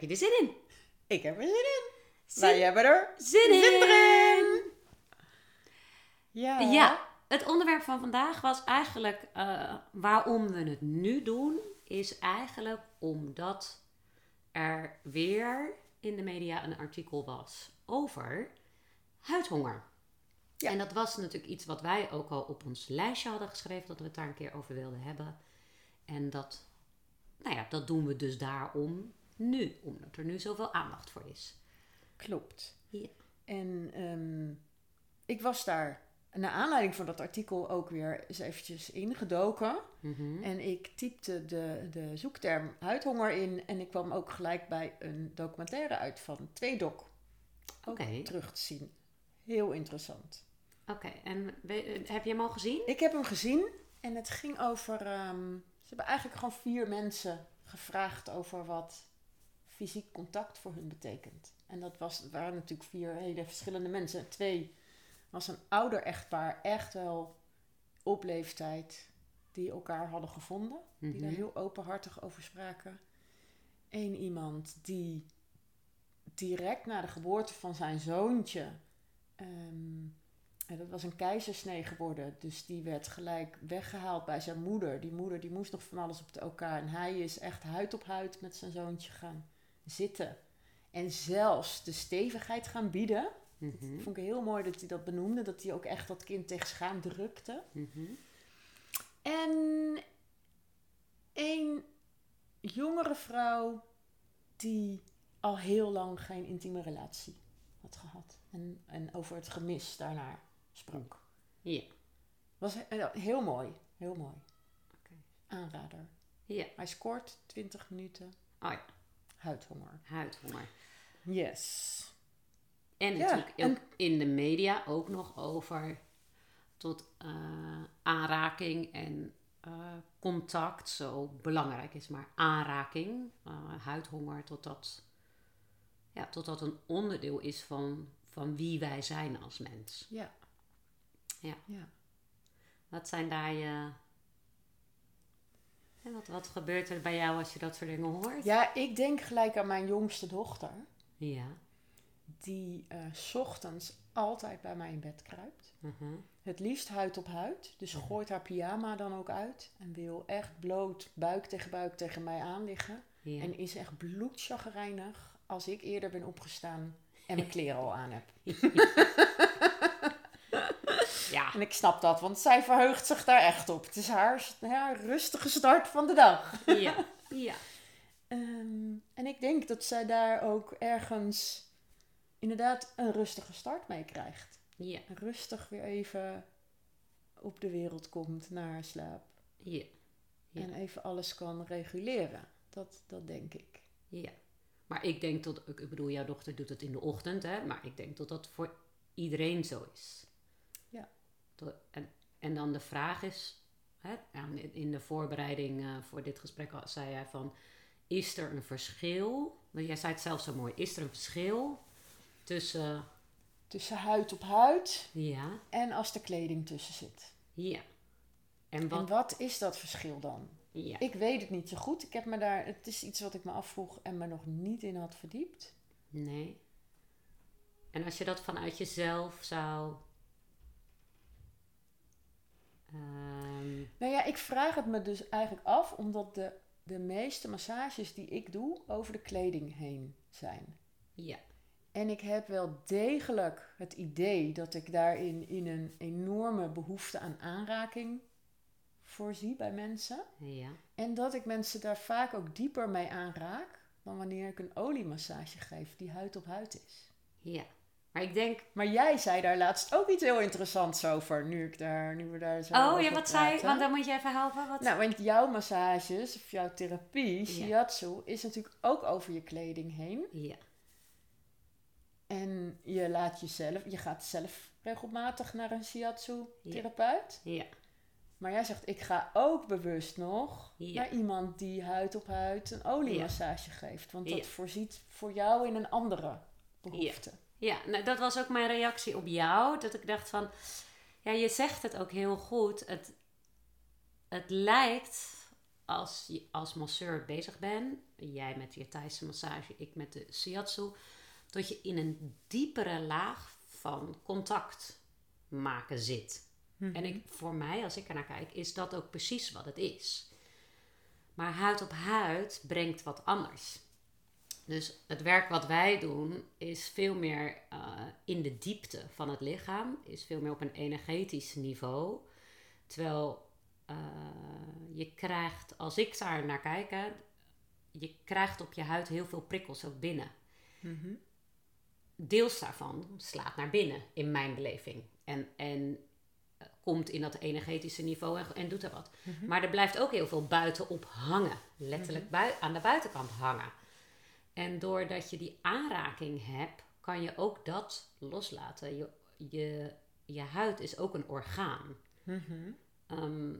Heb je er zin in? Ik heb er zin in. Zin, Wij hebben er zin in! zin erin. Ja. Ja, het onderwerp van vandaag was eigenlijk eh, waarom we het nu doen. Is eigenlijk omdat er weer in de media een artikel was over huidhonger. Ja. En dat was natuurlijk iets wat wij ook al op ons lijstje hadden geschreven, dat we het daar een keer over wilden hebben. En dat, nou ja, dat doen we dus daarom nu, omdat er nu zoveel aandacht voor is. Klopt. Ja. En ehm, ik was daar naar aanleiding van dat artikel ook weer eens eventjes ingedoken. Mhm. En ik typte de, de zoekterm huidhonger in. En ik kwam ook gelijk bij een documentaire uit van Tweedok. Oké. terug te zien. Heel interessant. Oké, en heb je hem al gezien? Ik heb hem gezien en het ging over. ehm, ze hebben eigenlijk gewoon vier mensen gevraagd over wat fysiek contact voor hun betekent. En dat was, waren natuurlijk vier hele verschillende mensen. Twee was een ouder echtpaar, echt wel op leeftijd, die elkaar hadden gevonden. Die Mhm. daar heel openhartig over spraken. Eén iemand die direct na de geboorte van zijn zoontje. ehm, en dat was een keizersnee geworden. Dus die werd gelijk weggehaald bij zijn moeder. Die moeder die moest nog van alles op de OK. En hij is echt huid op huid met zijn zoontje gaan zitten. En zelfs de stevigheid gaan bieden. Mhm. Vond ik heel mooi dat hij dat benoemde. Dat hij ook echt dat kind tegen schaam drukte. Mhm. En een jongere vrouw die al heel lang geen intieme relatie had gehad. En, en over het gemis daarnaar sprak. Ja, Was he- heel mooi. Heel mooi. Aanrader. ja. Hij scoort 20 minuten. Oh ja, Huidhonger. huidhonger. Yes. En Ja, natuurlijk en- ook in de media ook nog over tot eh, aanraking en eh, contact zo belangrijk is. Maar aanraking, eh, huidhonger, tot dat, ja, tot dat een onderdeel is van, van wie wij zijn als mens. Ja. Ja. Ja. Wat zijn daar je... En wat, wat gebeurt er bij jou als je dat soort dingen hoort? Ja, ik denk gelijk aan mijn jongste dochter. Ja. Die s ochtends altijd bij mij in bed kruipt. Mhm. Het liefst huid op huid. Dus gooit haar pyjama dan ook uit. En wil echt bloot buik tegen buik tegen mij aan liggen. Ja. En is echt bloedchagrijnig als ik eerder ben opgestaan en mijn kleren al aan heb. ja. En ik snap dat, want zij verheugt zich daar echt op. Het is haar, haar rustige start van de dag. Ja. Ja. Ehm, en ik denk dat zij daar ook ergens inderdaad een rustige start mee krijgt. Ja. Rustig weer even op de wereld komt na haar slaap. Ja. Ja. En even alles kan reguleren. Dat, dat denk ik. Ja. Maar ik denk dat, ik bedoel, jouw dochter doet het in de ochtend, hè? Maar ik denk dat dat voor iedereen zo is. En, en dan de vraag is, hè, in de voorbereiding eh, voor dit gesprek zei jij van, is er een verschil? Want jij zei het zelf zo mooi, is er een verschil tussen, Tussen huid op huid ja, en als er kleding tussen zit. ja. En En wat, wat is dat verschil dan? ja, Ik weet het niet zo goed. Ik heb me daar, het is iets wat ik me afvroeg en me nog niet in had verdiept. nee. En als je dat vanuit jezelf zou... ehm, Nou ja, ik vraag het me dus eigenlijk af omdat de, de meeste massages die ik doe over de kleding heen zijn. ja, En ik heb wel degelijk het idee dat ik daarin in een enorme behoefte aan aanraking voorzie bij mensen. ja. En dat ik mensen daar vaak ook dieper mee aanraak dan wanneer ik een oliemassage geef die huid op huid is. Ja, maar ik denk... Maar jij zei daar laatst ook iets heel interessants over, nu, ik daar, nu we daar zo Oh ja, wat zei praten. Want dan moet je even helpen. Wat? Nou, want jouw massages of jouw therapie, Ja. shiatsu, is natuurlijk ook over je kleding heen. Ja, En je laat jezelf, je gaat zelf regelmatig naar een shiatsu-therapeut. ja, Maar jij zegt, ik ga ook bewust nog Ja. naar iemand die huid op huid een oliemassage geeft. Want dat voorziet voor jou in een andere behoefte. Ja. Nou, dat was ook mijn reactie op jou. Dat ik dacht van... Ja, je zegt het ook heel goed. Het, het lijkt als je als masseur bezig bent, jij met je Thaise massage, ik met de shiatsu, dat je in een diepere laag van contact maken zit. En ik, voor mij, als ik er naar kijk, is dat ook precies wat het is. Maar huid op huid brengt wat anders. Dus het werk wat wij doen is veel meer uh, in de diepte van het lichaam, is veel meer op een energetisch niveau. Terwijl uh, je krijgt, als ik daar naar kijk, hè, je krijgt op je huid heel veel prikkels ook binnen. Mhm. Deels daarvan slaat naar binnen, in mijn beleving. En, en uh, komt in dat energetische niveau en, en doet er wat. Mhm. Maar er blijft ook heel veel buitenop hangen. Letterlijk bui- aan de buitenkant hangen. En doordat je die aanraking hebt, kan je ook dat loslaten. Je, je, je huid is ook een orgaan. Mhm. Ehm,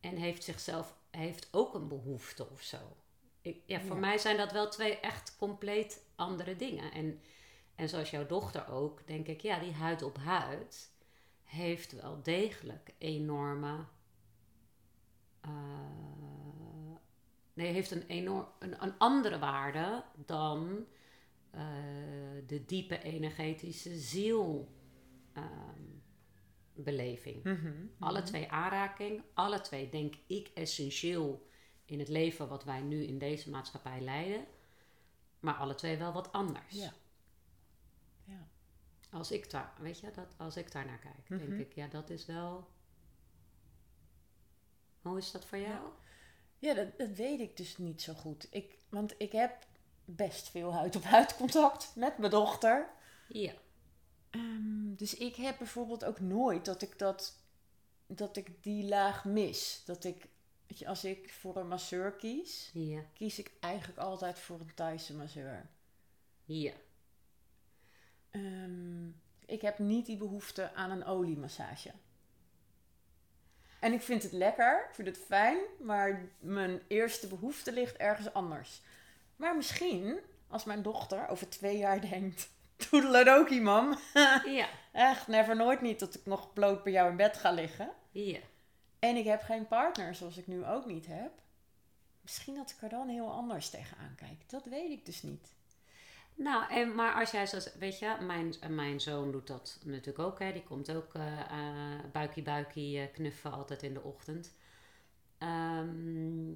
en heeft zichzelf heeft ook een behoefte of zo. Ik, ja, voor Ja. mij zijn dat wel twee echt compleet andere dingen. En, en zoals jouw dochter ook, denk ik, ja, die huid op huid heeft wel degelijk enorme. eh, nee, heeft een, enorm, een, een andere waarde dan eh, de diepe energetische ziel. ehm. Mhm. Alle twee aanraking, alle twee denk ik essentieel in het leven wat wij nu in deze maatschappij leiden. Maar alle twee wel wat anders. Ja. Ja. Als ik daar, weet je, dat, als ik daar naar kijk, denk Mhm. ik, ja, dat is wel. Hoe is dat voor jou? Ja, dat, dat weet ik dus niet zo goed. Ik, want ik heb best veel huid-op-huid contact met mijn dochter. Ja. Ehm, dus ik heb bijvoorbeeld ook nooit dat ik dat dat ik die laag mis. Dat ik, weet je, als ik voor een masseur kies, Ja. kies ik eigenlijk altijd voor een Thaise masseur. Ja. Ehm, ik heb niet die behoefte aan een oliemassage. En ik vind het lekker, ik vind het fijn, maar mijn eerste behoefte ligt ergens anders. Maar misschien, als mijn dochter over twee jaar denkt, toedeledokie mam, Ja. echt never nooit niet dat ik nog bloot bij jou in bed ga liggen. Ja. En ik heb geen partner zoals ik nu ook niet heb. Misschien dat ik er dan heel anders tegenaan kijk. Dat weet ik dus niet. Nou, en, maar als jij zo, weet je, mijn, mijn zoon doet dat natuurlijk ook. Hè. Die komt ook eh, buikie buikie eh, knuffen altijd in de ochtend. Ehm,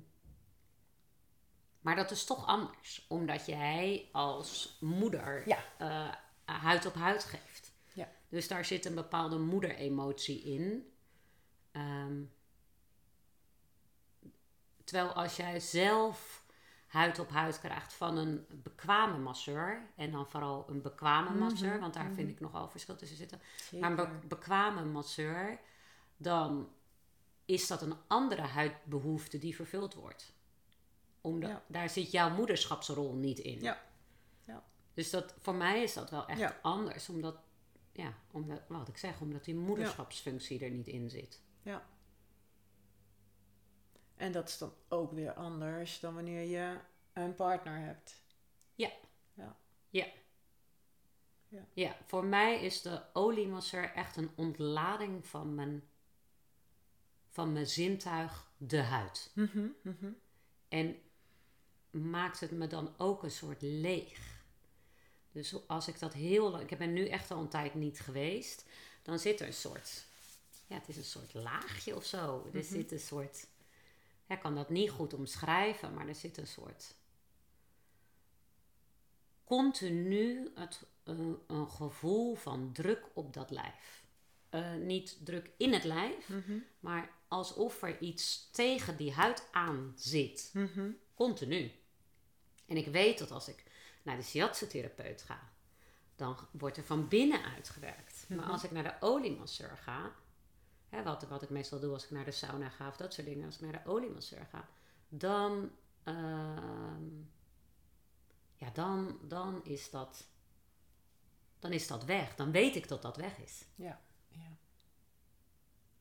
maar dat is toch anders, omdat jij als moeder Ja. huid op huid geeft. Ja. Dus daar zit een bepaalde moederemotie in. Ehm, terwijl als jij zelf huid op huid krijgt van een bekwame masseur. En dan vooral een bekwame Mhm, masseur, want daar mhm. vind ik nogal verschil tussen zitten. Zeker. Maar een be- bekwame masseur, dan is dat een andere huidbehoefte die vervuld wordt. Omdat Ja. daar zit jouw moederschapsrol niet in. Ja. Ja. Dus dat, voor mij is dat wel echt Ja. anders. Omdat, ja, omdat, wat ik zeg, omdat die moederschapsfunctie er niet in zit. Ja. En dat is dan ook weer anders dan wanneer je een partner hebt. Ja, voor mij is de oliemasseur echt een ontlading van mijn, van mijn zintuig, de huid. Mhm, mhm. En maakt het me dan ook een soort leeg. Dus als ik dat heel lang... Ik ben nu echt al een tijd niet geweest. Dan zit er een soort... Ja, het is een soort laagje of zo. Er zit een soort... Ik kan dat niet goed omschrijven, maar er zit een soort... Continu het, eh, een gevoel van druk op dat lijf. Eh, niet druk in het lijf, Mhm, maar alsof er iets tegen die huid aan zit. mhm. Continu. En ik weet dat als ik naar de shiatsu-therapeut ga, dan wordt er van binnen uitgewerkt. Maar Mhm. als ik naar de oliemasseur ga, hè, wat, wat ik meestal doe als ik naar de sauna ga of dat soort dingen, als ik naar de oliemasseur ga, dan, ehm, ja, dan, dan is dat, dan is dat weg. Dan weet ik dat dat weg is. Ja. ja.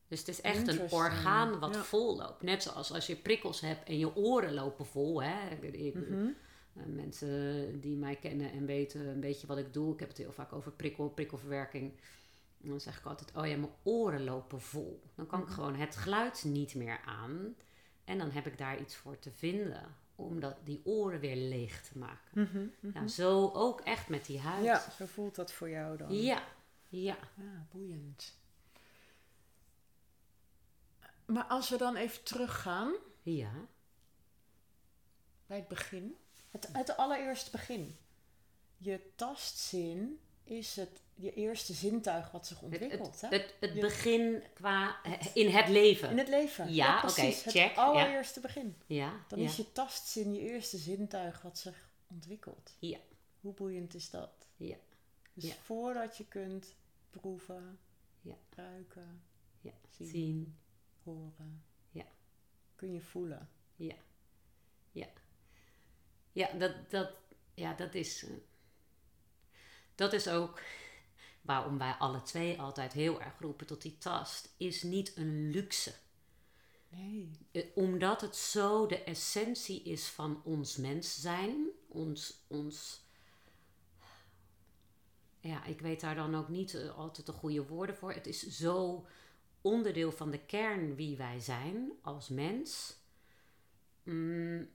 Dus het is echt een orgaan wat Ja. vol loopt. Net zoals als je prikkels hebt en je oren lopen vol. Hè? Ik- Mhm. eh, mensen die mij kennen en weten een beetje wat ik doe. Ik heb het heel vaak over prikkel, prikkelverwerking. En dan zeg ik altijd, oh ja, mijn oren lopen vol. Dan kan ik Mhm. gewoon het geluid niet meer aan. En dan heb ik daar iets voor te vinden om dat, die oren weer leeg te maken. Ja, zo ook echt met die huid. Ja, zo voelt dat voor jou dan. ja. ja. Ja, boeiend. Maar als we dan even teruggaan ja. bij het begin. Het, het allereerste begin. Je tastzin is het, je eerste zintuig wat zich Het, ontwikkelt. het, hè? het, het begin qua in het leven. In het leven. Ja, precies. oké, Het check, ja. allereerste begin. Ja, Dan ja. is je tastzin je eerste zintuig wat zich ontwikkelt. Ja. Hoe boeiend is dat? Ja. Dus Ja. voordat je kunt proeven, Ja. ruiken, ja. Zien. Zien. horen, Ja. kun je voelen. Ja. Ja. Ja, dat, dat, ja, dat is. Dat is ook waarom wij alle twee altijd heel erg roepen tot die tast. Is niet een luxe. Nee. Eh, Omdat het zo de essentie is van ons mens zijn. Ons. ons ja, ik weet daar dan ook niet eh, altijd de goede woorden voor. Het is zo onderdeel van de kern wie wij zijn als mens. Mm,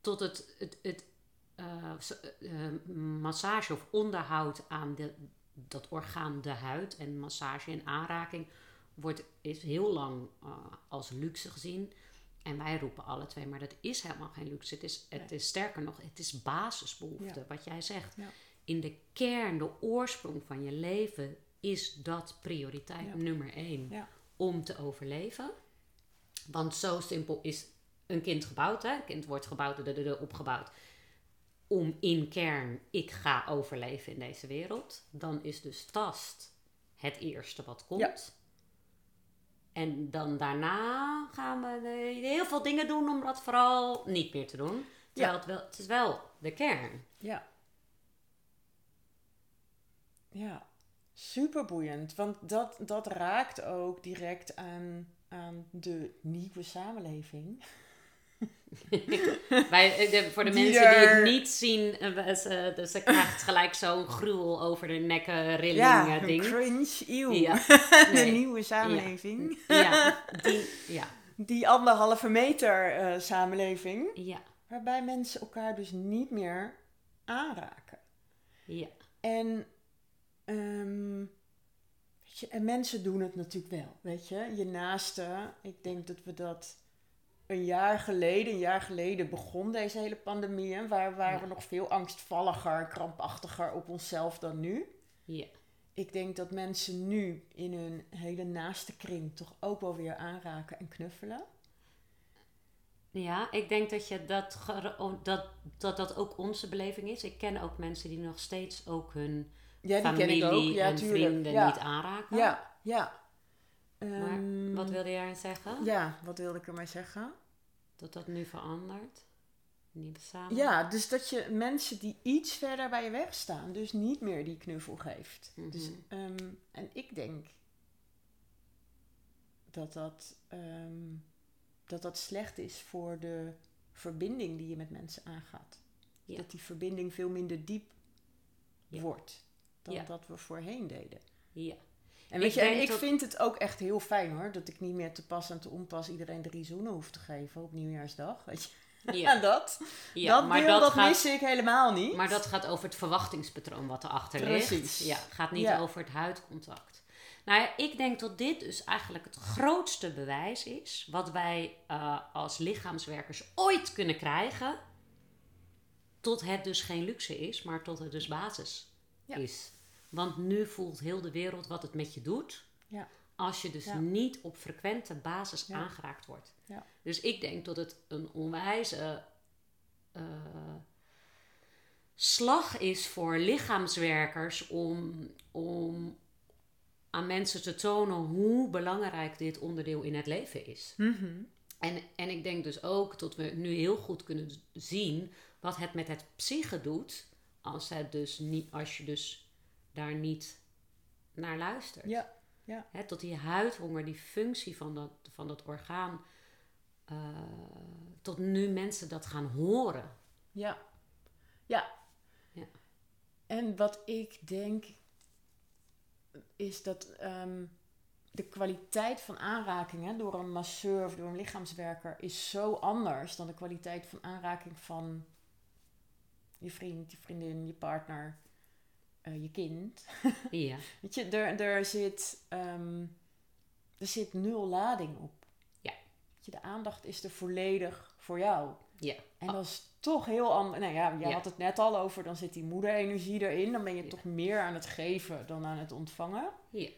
tot het, het, het massage of onderhoud aan de, dat orgaan de huid en massage en aanraking wordt, is heel lang eh, als luxe gezien. En wij roepen alle twee, maar dat is helemaal geen luxe. Het is, het Nee. is sterker nog, het is basisbehoefte, Ja. wat jij zegt. Ja. In de kern, de oorsprong van je leven, is dat prioriteit Ja. nummer één om te overleven. Want zo simpel is een kind gebouwd. Hè? Een kind wordt gebouwd, de, de, de, opgebouwd. Om in kern, ik ga overleven in deze wereld. Dan is dus tast het eerste wat komt. Ja. En dan daarna gaan we heel veel dingen doen om dat vooral niet meer te doen. Terwijl het, wel, het is wel de kern. Ja. Ja, super boeiend. Want dat, dat raakt ook direct aan, aan de nieuwe samenleving. Wij, eh, de- voor de mensen die het niet zien, eh, ze, dus ze krijgt gelijk zo'n gruwel over de nekken rilling eh, een ding. cringe eeuw. Ja, de nieuwe samenleving. ja, die, ja, Die anderhalve meter eh, samenleving. ja, Waarbij mensen elkaar dus niet meer aanraken. ja, En, ehm, weet je, en mensen doen het natuurlijk wel, weet je. Je naaste, ik denk dat we dat een jaar geleden, een jaar geleden begon deze hele pandemie. hè, Waar waren Ja. we nog veel angstvalliger, krampachtiger op onszelf dan nu. ja, Ik denk dat mensen nu in hun hele naaste kring toch ook wel weer aanraken en knuffelen. ja. Ik denk dat, je dat, oh, dat, dat dat ook onze beleving is. Ik ken ook mensen die nog steeds ook hun Ja, die familie ken ik ook. Ja, en tuurlijk. vrienden niet aanraken. Ja, ja. Maar Ehm, wat wilde jij zeggen? Ja, wat wilde ik ermee zeggen? Dat dat nu verandert? Nieuwe samen? Ja, dus dat je mensen die iets verder bij je wegstaan, dus niet meer die knuffel geeft. Dus, Mhm. ehm, en ik denk dat dat, ehm, dat dat slecht is voor de verbinding die je met mensen aangaat. Ja. Dat die verbinding veel minder diep Ja. wordt dan Ja. dat we voorheen deden. Ja. En weet Ik je, en ik dat- vind het ook echt heel fijn hoor, dat ik niet meer te pas en te onpas iedereen drie zoenen hoef te geven op nieuwjaarsdag. Weet je? Ja. dat. Ja, dat maar deel, dat dat gaat- mis ik helemaal niet. Maar dat gaat over het verwachtingspatroon wat erachter Precies. ligt. Ja, het gaat niet Ja. over het huidcontact. Nou ja, ik denk dat dit dus eigenlijk het grootste bewijs is wat wij eh, als lichaamswerkers ooit kunnen krijgen. Tot het dus geen luxe is, maar tot het dus basis Ja. is. Want nu voelt heel de wereld wat het met je doet. Ja. Als je dus Ja. niet op frequente basis Ja. aangeraakt wordt. Ja. Dus ik denk dat het een onwijze eh, slag is voor lichaamswerkers om, om aan mensen te tonen hoe belangrijk dit onderdeel in het leven is. Mhm. En, en ik denk dus ook dat we nu heel goed kunnen zien wat het met het psyche doet als, het dus niet, als je dus daar niet naar luistert. Ja, ja. Hè, tot die huidhonger, die functie van dat, van dat orgaan, eh, tot nu mensen dat gaan horen. Ja. Ja. Ja. En wat ik denk, is dat. ehm, de kwaliteit van aanrakingen door een masseur of door een lichaamswerker is zo anders dan de kwaliteit van aanraking van je vriend, je vriendin, je partner, eh, je kind. Ja. Weet je, er, er, zit, ehm, er zit nul lading op. Ja. Weet je, de aandacht is er volledig voor jou. Ja. En dat is toch heel anders. Nou ja, je Ja. had het net al over, dan zit die moederenergie erin. Dan ben je Ja. toch meer aan het geven dan aan het ontvangen. Ja.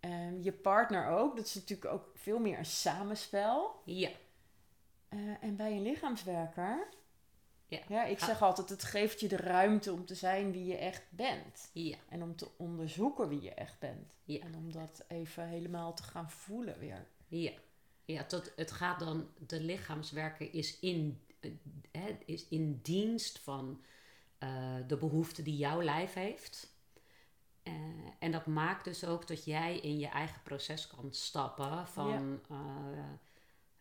Ehm, je partner ook. Dat is natuurlijk ook veel meer een samenspel. Ja. Eh, en bij een lichaamswerker, Ja. ja, ik zeg altijd, het geeft je de ruimte om te zijn wie je echt bent. Ja. En om te onderzoeken wie je echt bent. Ja. En om dat even helemaal te gaan voelen weer. Ja, ja tot, het gaat dan, de lichaamswerker is in, eh, hè, is in dienst van eh, de behoeften die jouw lijf heeft. Eh, en dat maakt dus ook dat jij in je eigen proces kan stappen van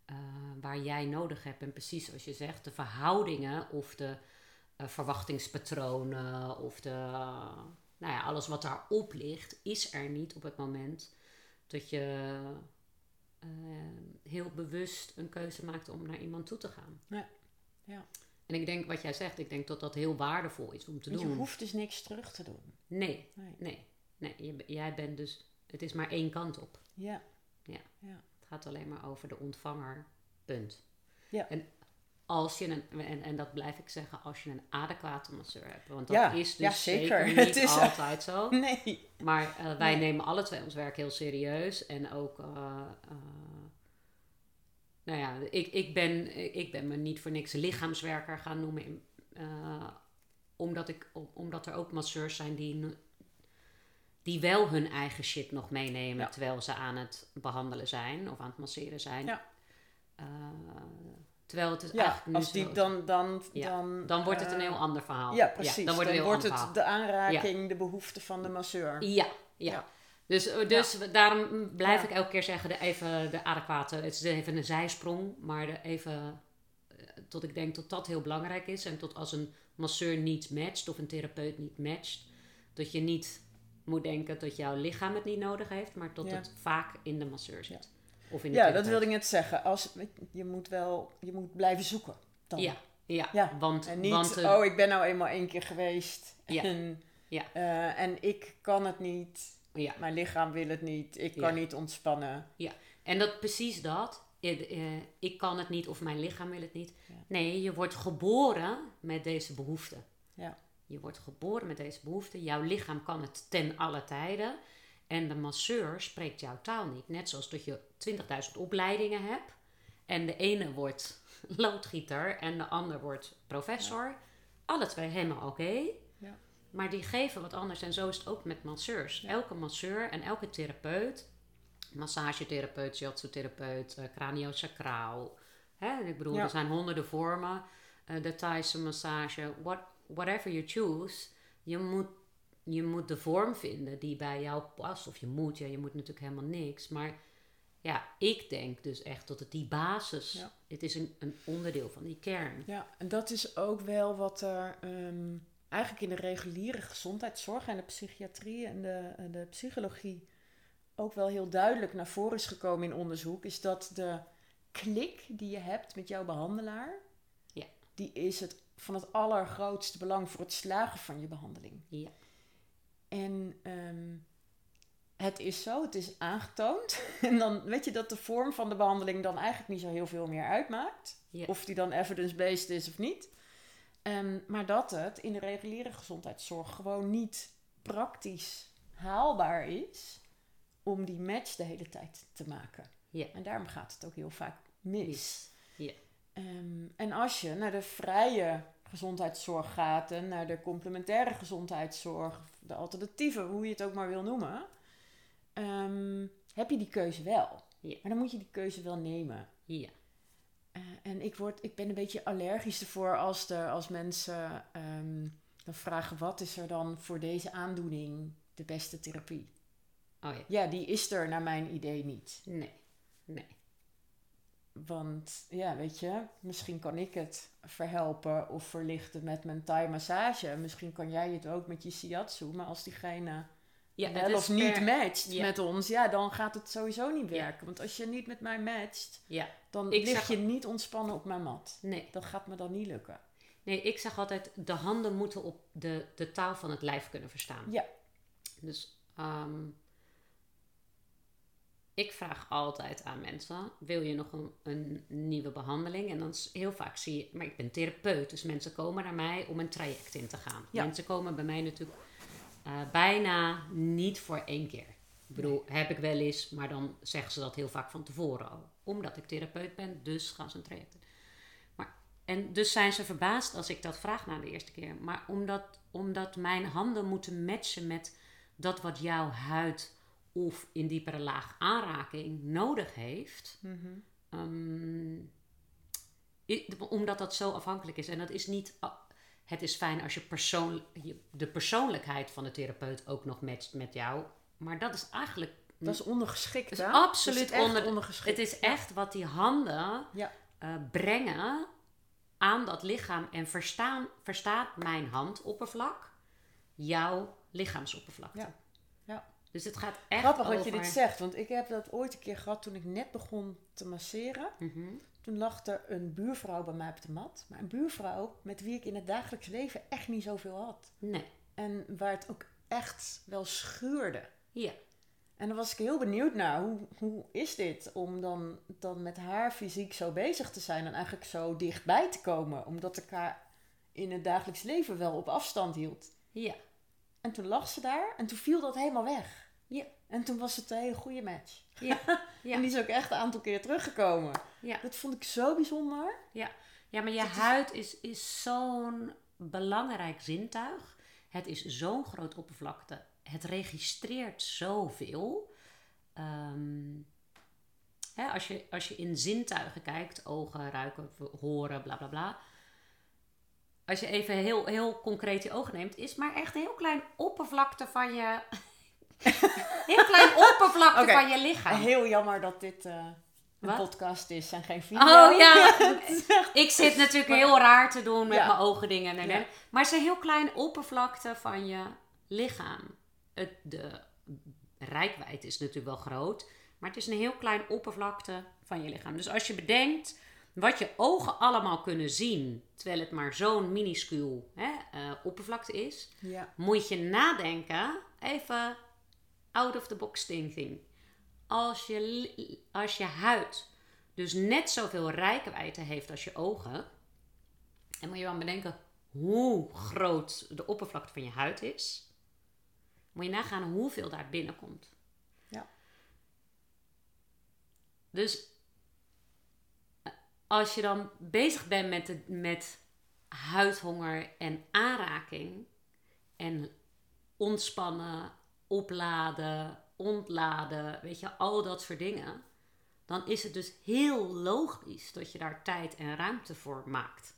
eh, waar jij nodig hebt. En precies zoals je zegt, de verhoudingen of de eh, verwachtingspatronen of de, nou ja, alles wat daarop ligt, is er niet op het moment dat je eh, heel bewust een keuze maakt om naar iemand toe te gaan. Ja. Ja. En ik denk wat jij zegt, ik denk dat dat heel waardevol is om te Want je doen. hoeft dus niks terug te doen. Nee, Nee. nee, nee. Je, jij bent dus, het is maar één kant op. Ja. Ja. Ja. Gaat alleen maar over de ontvanger, punt. Ja. En als je een, en, en dat blijf ik zeggen, als je een adequate masseur hebt. Want dat Ja, is dus ja, zeker. zeker niet Het is- altijd zo. Nee. Maar eh, wij Nee. nemen alle twee ons werk heel serieus. En ook, eh, eh, nou ja, ik, ik, ben, ik ben me niet voor niks lichaamswerker gaan noemen. omdat, ik, om- omdat er ook masseurs zijn die, die wel hun eigen shit nog meenemen. Ja. Terwijl ze aan het behandelen zijn of aan het masseren zijn. Ja. Eh, terwijl het is Ja, eigenlijk nu als die zo- dan, dan, Ja, dan, Dan wordt het een eh, heel ander verhaal. Ja, precies. dan wordt het wordt de aanraking, de behoefte van de masseur. Ja, ja. Dus, eh, dus daarom blijf ik elke keer zeggen, de, even de adequate, het is even een zijsprong, maar de even, tot ik denk dat dat heel belangrijk is. En tot als een masseur niet matcht of een therapeut niet matcht, dat je niet moet denken dat jouw lichaam het niet nodig heeft, maar dat Ja. het vaak in de masseur zit. Of in de Ja, dat wilde ik net zeggen. Als, je moet wel, je moet blijven zoeken. Dan. Ja, ja, Ja. want, En niet, want eh, oh, ik ben nou eenmaal één keer geweest. Ja. En, Ja. eh, en ik kan het niet. ja. Mijn lichaam wil het niet. Ik Ja. kan niet ontspannen. En dat precies dat. eh, eh, Ik kan het niet of mijn lichaam wil het niet. Ja. Nee, je wordt geboren met deze behoefte. Ja. Je wordt geboren met deze behoefte. Jouw lichaam kan het ten alle tijden. En de masseur spreekt jouw taal niet. Net zoals dat je 20.000 opleidingen hebt. En de ene wordt loodgieter en de ander wordt professor. Alle twee helemaal oké. Ja. Maar die geven wat anders. En zo is het ook met masseurs. Ja. Elke masseur en elke therapeut massagetherapeut, shiatsu-therapeut, eh craniosacraal. Hè? Ik bedoel, er zijn honderden vormen. eh de Thaise massage, what, whatever you choose. Je moet, je moet de vorm vinden die bij jou past. Of je moet, ja, je moet natuurlijk helemaal niks. Maar ja, ik denk dus echt dat het die basis... Ja. Het is een, een onderdeel van die kern. Ja, en dat is ook wel wat er ehm, eigenlijk in de reguliere gezondheidszorg en de psychiatrie en de, en de psychologie ook wel heel duidelijk naar voren is gekomen in onderzoek, is dat de klik die je hebt met jouw behandelaar, Ja. die is het van het allergrootste belang voor het slagen van je behandeling. Ja. En ehm, het is zo, het is aangetoond. En dan weet je dat de vorm van de behandeling dan eigenlijk niet zo heel veel meer uitmaakt. Ja. Of die dan evidence-based is of niet. Ehm, maar dat het in de reguliere gezondheidszorg gewoon niet praktisch haalbaar is om die match de hele tijd te maken. Ja. En daarom gaat het ook heel vaak mis. Mis. Ja. Ehm, en als je naar de vrije gezondheidszorg gaat en naar de complementaire gezondheidszorg, de alternatieve, hoe je het ook maar wil noemen, ehm, heb je die keuze wel. Ja. Maar dan moet je die keuze wel nemen. Ja. Eh, en ik, word, ik ben een beetje allergisch ervoor als, er, als mensen ehm, dan vragen: wat is er dan voor deze aandoening de beste therapie? Oh ja. Ja, die is er naar mijn idee niet. Nee. Nee. Want ja, weet je, misschien kan ik het verhelpen of verlichten met mijn Thai massage. Misschien kan jij het ook met je shiatsu. Maar als diegene Ja, wel of niet per- matcht Ja. met ons, ja, dan gaat het sowieso niet Ja. werken. Want als je niet met mij matcht, Ja, dan Ik lig je niet ontspannen op mijn mat. nee. Dat gaat me dan niet lukken. Nee, ik zeg altijd, de handen moeten op de, de taal van het lijf kunnen verstaan. Ja. Dus ehm, ik vraag altijd aan mensen, wil je nog een, een nieuwe behandeling? En dan is heel vaak zie je, maar ik ben therapeut, dus mensen komen naar mij om een traject in te gaan. Ja. Mensen komen bij mij natuurlijk eh, bijna niet voor één keer. Ik bedoel, heb ik wel eens, maar dan zeggen ze dat heel vaak van tevoren al. Omdat ik therapeut ben, dus gaan ze een traject in. Maar, en dus zijn ze verbaasd als ik dat vraag na de eerste keer. Maar omdat, omdat mijn handen moeten matchen met dat wat jouw huid of in diepere laag aanraking nodig heeft. ehm, i- omdat dat zo afhankelijk is. En dat is niet. a- Het is fijn als je, persoon, de persoonlijkheid van de therapeut ook nog matcht met jou. Maar dat is eigenlijk. Dat is ondergeschikt, is absoluut Dat is echt onder- ondergeschikt. Het is echt wat die handen Ja. eh, brengen aan dat lichaam. En verstaan, verstaat mijn handoppervlak jouw lichaamsoppervlakte. Ja. Dus het gaat echt Grappig over... dat je dit zegt, want ik heb dat ooit een keer gehad toen ik net begon te masseren. Mhm. Toen lag er een buurvrouw bij mij op de mat. Maar een buurvrouw met wie ik in het dagelijks leven echt niet zoveel had. Nee. En waar het ook echt wel schuurde. Ja. En dan was ik heel benieuwd naar, hoe, hoe is dit om dan, dan met haar fysiek zo bezig te zijn en eigenlijk zo dichtbij te komen, omdat ik haar in het dagelijks leven wel op afstand hield. Ja. En toen lag ze daar en toen viel dat helemaal weg. Ja. En toen was het een hele goede match. Ja. Ja. En die is ook echt een aantal keer teruggekomen. Ja. Dat vond ik zo bijzonder. Ja, ja maar je huid is, is zo'n belangrijk zintuig. Het is zo'n groot oppervlakte. Het registreert zoveel. Ehm, hè, als, je, als je in zintuigen kijkt, ogen, ruiken, horen, bla bla bla. Als je even heel, heel concreet je ogen neemt, is maar echt een heel klein oppervlakte van je. heel klein oppervlakte van je lichaam. Heel jammer dat dit eh, een Wat? podcast is en geen video. Oh ja, ik zit natuurlijk heel raar te doen met Ja. mijn ogen dingen. En. Maar het is een heel klein oppervlakte van je lichaam. Het, de rijkwijd is natuurlijk wel groot, maar het is een heel klein oppervlakte van je lichaam. Dus als je bedenkt wat je ogen allemaal kunnen zien, terwijl het maar zo'n minuscuul hè, eh, oppervlakte is, Ja. moet je nadenken, even out of the box thinking. Als je, als je huid dus net zoveel rijkwijde heeft als je ogen, en moet je dan bedenken hoe groot de oppervlakte van je huid is, moet je nagaan hoeveel daar binnenkomt. Ja. Dus als je dan bezig bent met, de, met huidhonger en aanraking en ontspannen, opladen, ontladen, weet je, al dat soort dingen, dan is het dus heel logisch dat je daar tijd en ruimte voor maakt.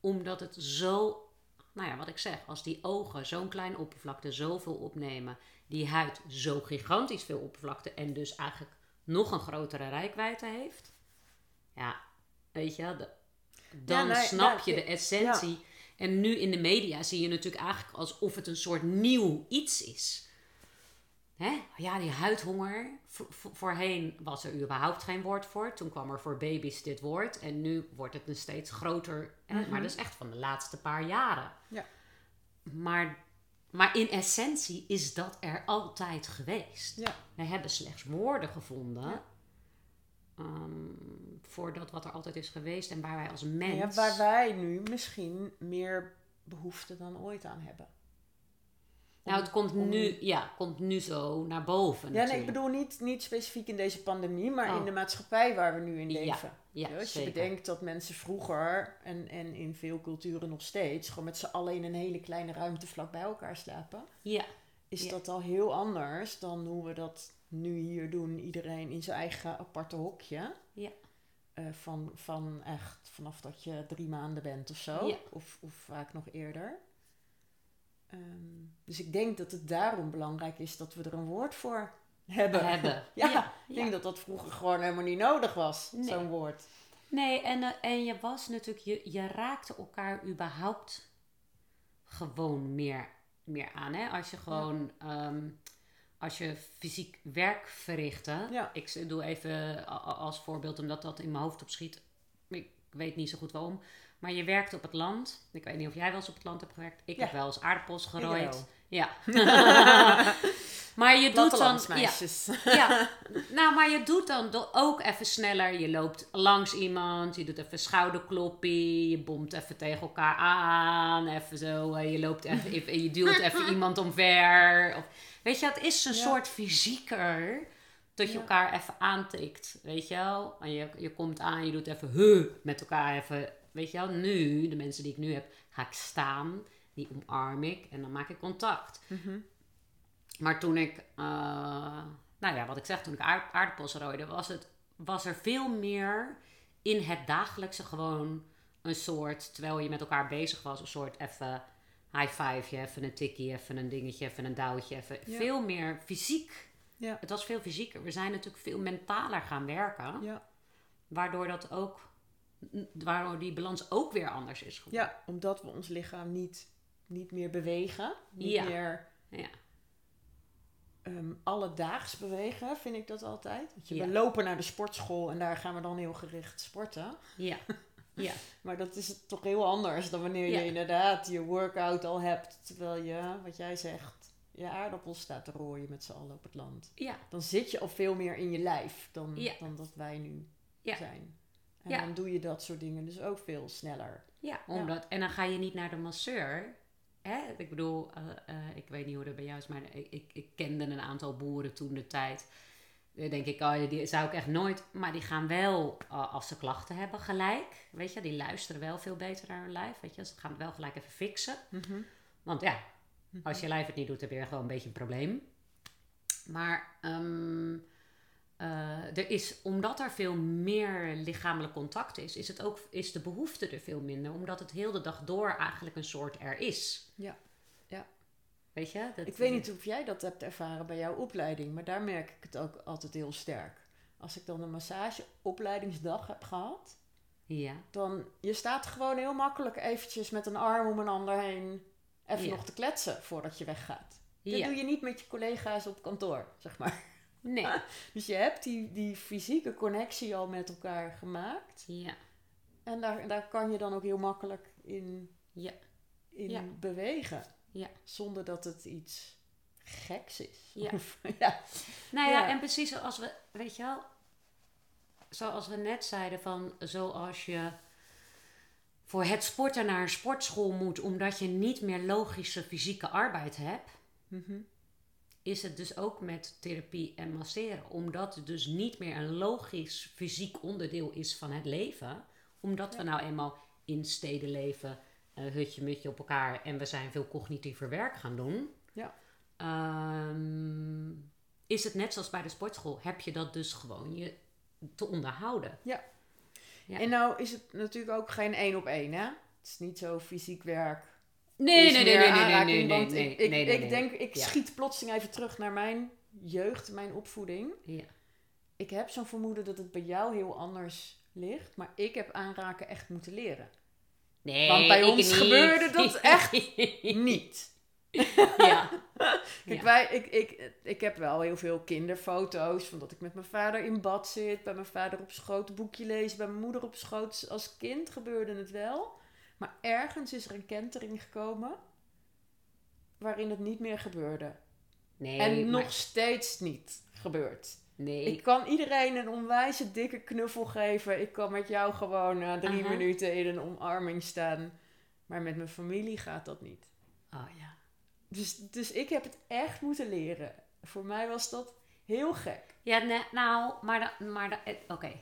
Omdat het zo, nou ja, wat ik zeg, als die ogen zo'n klein oppervlakte zoveel opnemen, die huid zo gigantisch veel oppervlakte en dus eigenlijk nog een grotere rijkwijde heeft, ja, weet je, de- dan nee, snap je de ja. essentie. En nu in de media zie je natuurlijk eigenlijk alsof het een soort nieuw iets is. Hè? Ja, die huidhonger. Vo- vo- voorheen was er überhaupt geen woord voor. Toen kwam er voor baby's dit woord. En nu wordt het een steeds groter. Maar dat is echt van de laatste paar jaren. Ja. Maar, maar in essentie is dat er altijd geweest. Ja. We hebben slechts woorden gevonden. Ehm, voor dat wat er altijd is geweest. En waar wij als mens... Ja, waar wij nu misschien meer behoefte dan ooit aan hebben. Nou, het komt, om- nu, ja, komt nu zo naar boven. Ja, nee, ik bedoel niet, niet specifiek in deze pandemie, maar Oh. in de maatschappij waar we nu in leven. ja, als je zeker. bedenkt dat mensen vroeger, en, en in veel culturen nog steeds, gewoon met z'n allen in een hele kleine ruimte vlak bij elkaar slapen, Ja, is Ja. dat al heel anders dan hoe we dat nu hier doen. Iedereen in zijn eigen aparte hokje. Ja. Eh, van, van echt vanaf dat je drie maanden bent of zo. Ja. Of, of vaak nog eerder. Ehm, dus ik denk dat het daarom belangrijk is dat we er een woord voor hebben. hebben. Ja, ja, ik denk dat dat vroeger gewoon helemaal niet nodig was, Nee. zo'n woord. Nee, en, eh, en je was natuurlijk, je, je raakte elkaar überhaupt gewoon meer, meer aan. Hè? Als je gewoon, ehm, als je fysiek werk verrichtte. Ja. Ik doe even als voorbeeld, omdat dat in mijn hoofd opschiet. Ik weet niet zo goed waarom. Maar je werkt op het land. Ik weet niet of jij wel eens op het land hebt gewerkt. Ik Ja. heb wel eens aardappels gerooid. Ja. maar je doet dan. Ja, nou, maar je doet dan ook even sneller. Je loopt langs iemand, je doet even schouderkloppie, je bomt even tegen elkaar aan, even zo. eh, Je loopt even, even- je duwt even iemand omver. Of, weet je, het is een Ja. soort fysieker dat je Ja. elkaar even aantikt, weet je wel. En je, je komt aan, je doet even huh, met elkaar even, weet je wel. Nu, de mensen die ik nu heb, ga ik staan, die omarm ik en dan maak ik contact. Mhm. Maar toen ik, eh, nou ja, wat ik zeg, toen ik aard- aardappels rooide, was, het, was er veel meer in het dagelijkse gewoon een soort, terwijl je met elkaar bezig was, een soort even high five, even een tikkie, even een dingetje, even een douwtje, even Ja. veel meer fysiek. Ja. Het was veel fysieker. We zijn natuurlijk veel mentaler gaan werken, Ja. waardoor dat ook, waardoor die balans ook weer anders is geworden. ja, omdat we ons lichaam niet, niet meer bewegen. Niet Ja. meer Ehm, alledaags bewegen, vind ik dat altijd. Je, Ja. We lopen naar de sportschool en daar gaan we dan heel gericht sporten. Ja. ja. Maar dat is toch heel anders dan wanneer Ja. je inderdaad je workout al hebt. Terwijl je, wat jij zegt, je aardappels staat te rooien met z'n allen op het land. ja. Dan zit je al veel meer in je lijf dan, Ja. dan dat wij nu Ja. zijn. En Ja. dan doe je dat soort dingen dus ook veel sneller. Ja, omdat, en dan ga je niet naar de masseur. Hè? Ik bedoel, eh, eh, ik weet niet hoe dat bij jou is, maar ik, ik, kende een aantal boeren toen de tijd. Dan denk ik, oh, die zou ik echt nooit. Maar die gaan wel, eh, als ze klachten hebben, gelijk. Weet je, die luisteren wel veel beter naar hun lijf. Weet je, ze gaan het wel gelijk even fixen. Want ja, als je lijf het niet doet, heb je gewoon een beetje een probleem. Maar ehm, eh, er is, omdat er veel meer lichamelijk contact is, is, het ook, is de behoefte er veel minder. Omdat het heel de dag door eigenlijk een soort er is. Ja. Ja. Weet je? Dat, Ik weet niet of jij dat hebt ervaren bij jouw opleiding, maar daar merk ik het ook altijd heel sterk. Als ik dan een massageopleidingsdag heb gehad, Ja, dan je staat gewoon heel makkelijk eventjes met een arm om een ander heen even Ja. nog te kletsen voordat je weggaat. Dat Ja. doe je niet met je collega's op kantoor, zeg maar. Nee. Dus je hebt die, die fysieke connectie al met elkaar gemaakt. Ja, En daar, daar kan je dan ook heel makkelijk in, ja, in Ja. bewegen. Ja. Zonder dat het iets geks is. Ja. Nou ja, Ja. en precies zoals we, weet je wel, zoals we net zeiden van, zoals je voor het sporten naar een sportschool moet, omdat je niet meer logische fysieke arbeid hebt, Mhm. Is het dus ook met therapie en masseren. Omdat het dus niet meer een logisch fysiek onderdeel is van het leven. Omdat we nou eenmaal in steden leven, eh, hutje mutje op elkaar en we zijn veel cognitiever werk gaan doen. Ja. Ehm, is het net zoals bij de sportschool, heb je dat dus gewoon je te onderhouden. Ja. En nou is het natuurlijk ook geen één op één, hè? Het is niet zo fysiek werk. Nee, nee, nee, nee, nee, nee, nee, nee, want nee, ik, ik, nee, nee, ik nee. denk, ik Ja. schiet plotseling even terug naar mijn jeugd, mijn opvoeding. Ja. Ik heb zo'n vermoeden dat het bij jou heel anders ligt, maar ik heb aanraken echt moeten leren. Nee, Want bij ons niet. gebeurde dat echt Niet. ja. Kijk, Ja. wij, ik, ik, ik heb wel heel veel kinderfoto's van dat ik met mijn vader in bad zit, bij mijn vader op schoot een boekje lezen, bij mijn moeder op schoot. Als kind gebeurde het wel, maar ergens is er een kentering gekomen waarin het niet meer gebeurde. Nee, en maar- nog steeds niet gebeurt. nee, Ik kan iedereen een onwijze dikke knuffel geven. Ik kan met jou gewoon na drie Aha. minuten in een omarming staan. Maar met mijn familie gaat dat niet. Oh ja. Dus, dus ik heb het echt moeten leren. Voor mij was dat heel gek. Ja, nee, nou, maar, da- maar da- eh, oké.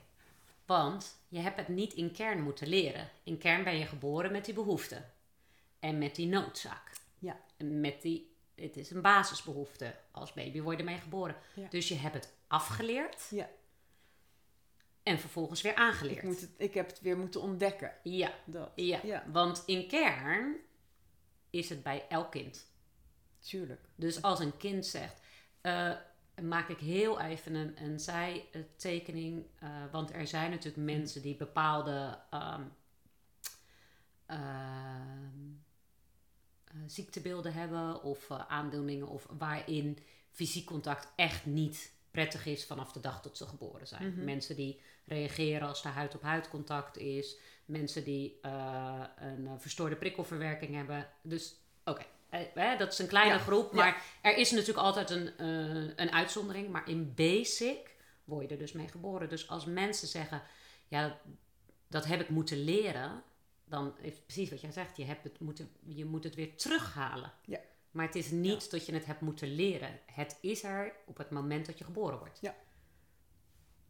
Want je hebt het niet in kern moeten leren. In kern ben je geboren met die behoefte. En met die noodzaak. Ja. En met die, het is een basisbehoefte. Als baby word je ermee geboren. Ja. Dus je hebt het afgeleerd. Ja. En vervolgens weer Ik, aangeleerd. moet het, ik heb het weer moeten ontdekken. Ja, Dat. ja. Ja. Want in kern is het bij elk kind. Tuurlijk. Dus als een kind zegt, eh, maak ik heel even een, een zijtekening. eh want er zijn natuurlijk mensen die bepaalde ehm, ehm, eh, ziektebeelden hebben of eh, aandoeningen of waarin fysiek contact echt niet prettig is vanaf de dag dat ze geboren zijn. Mhm. Mensen die reageren als er huid-op-huid contact is. Mensen die een verstoorde prikkelverwerking hebben. Dus oké, hè, dat is een kleine Ja, groep. ja. Maar er is natuurlijk altijd een, eh, een uitzondering. Maar in basic word je er dus mee geboren. Dus als mensen zeggen, ja, dat heb ik moeten leren. Dan is precies wat jij zegt. Je, hebt het moeten, je moet het weer terughalen. Ja. Maar het is niet dat je het hebt moeten leren. Het is er op het moment dat je geboren wordt. Ja.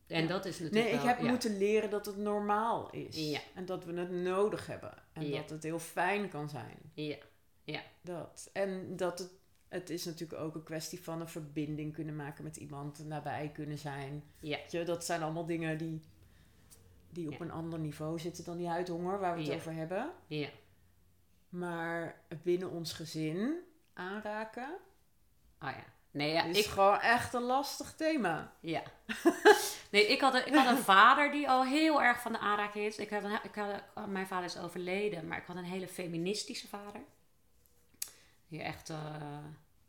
En Ja. dat is natuurlijk Nee, ik wel- heb ja. moeten leren dat het normaal is. Ja. En dat we het nodig hebben. En dat het heel fijn kan zijn. Ja. Dat. En dat het, het is natuurlijk ook een kwestie van een verbinding kunnen maken met iemand. Nabij kunnen zijn. Ja. Je, dat zijn allemaal dingen die, die op Ja. een ander niveau zitten dan die huidhonger waar we het Ja. over hebben. Ja. Maar binnen ons gezin aanraken Oh ja. Nee, ja, is ik, gewoon echt een lastig thema. Ja. Nee, ik had, een, ik had een vader die al heel erg van de aanraking is. Ik had een, ik had, mijn vader is overleden, maar ik had een hele feministische vader. Die echt, eh,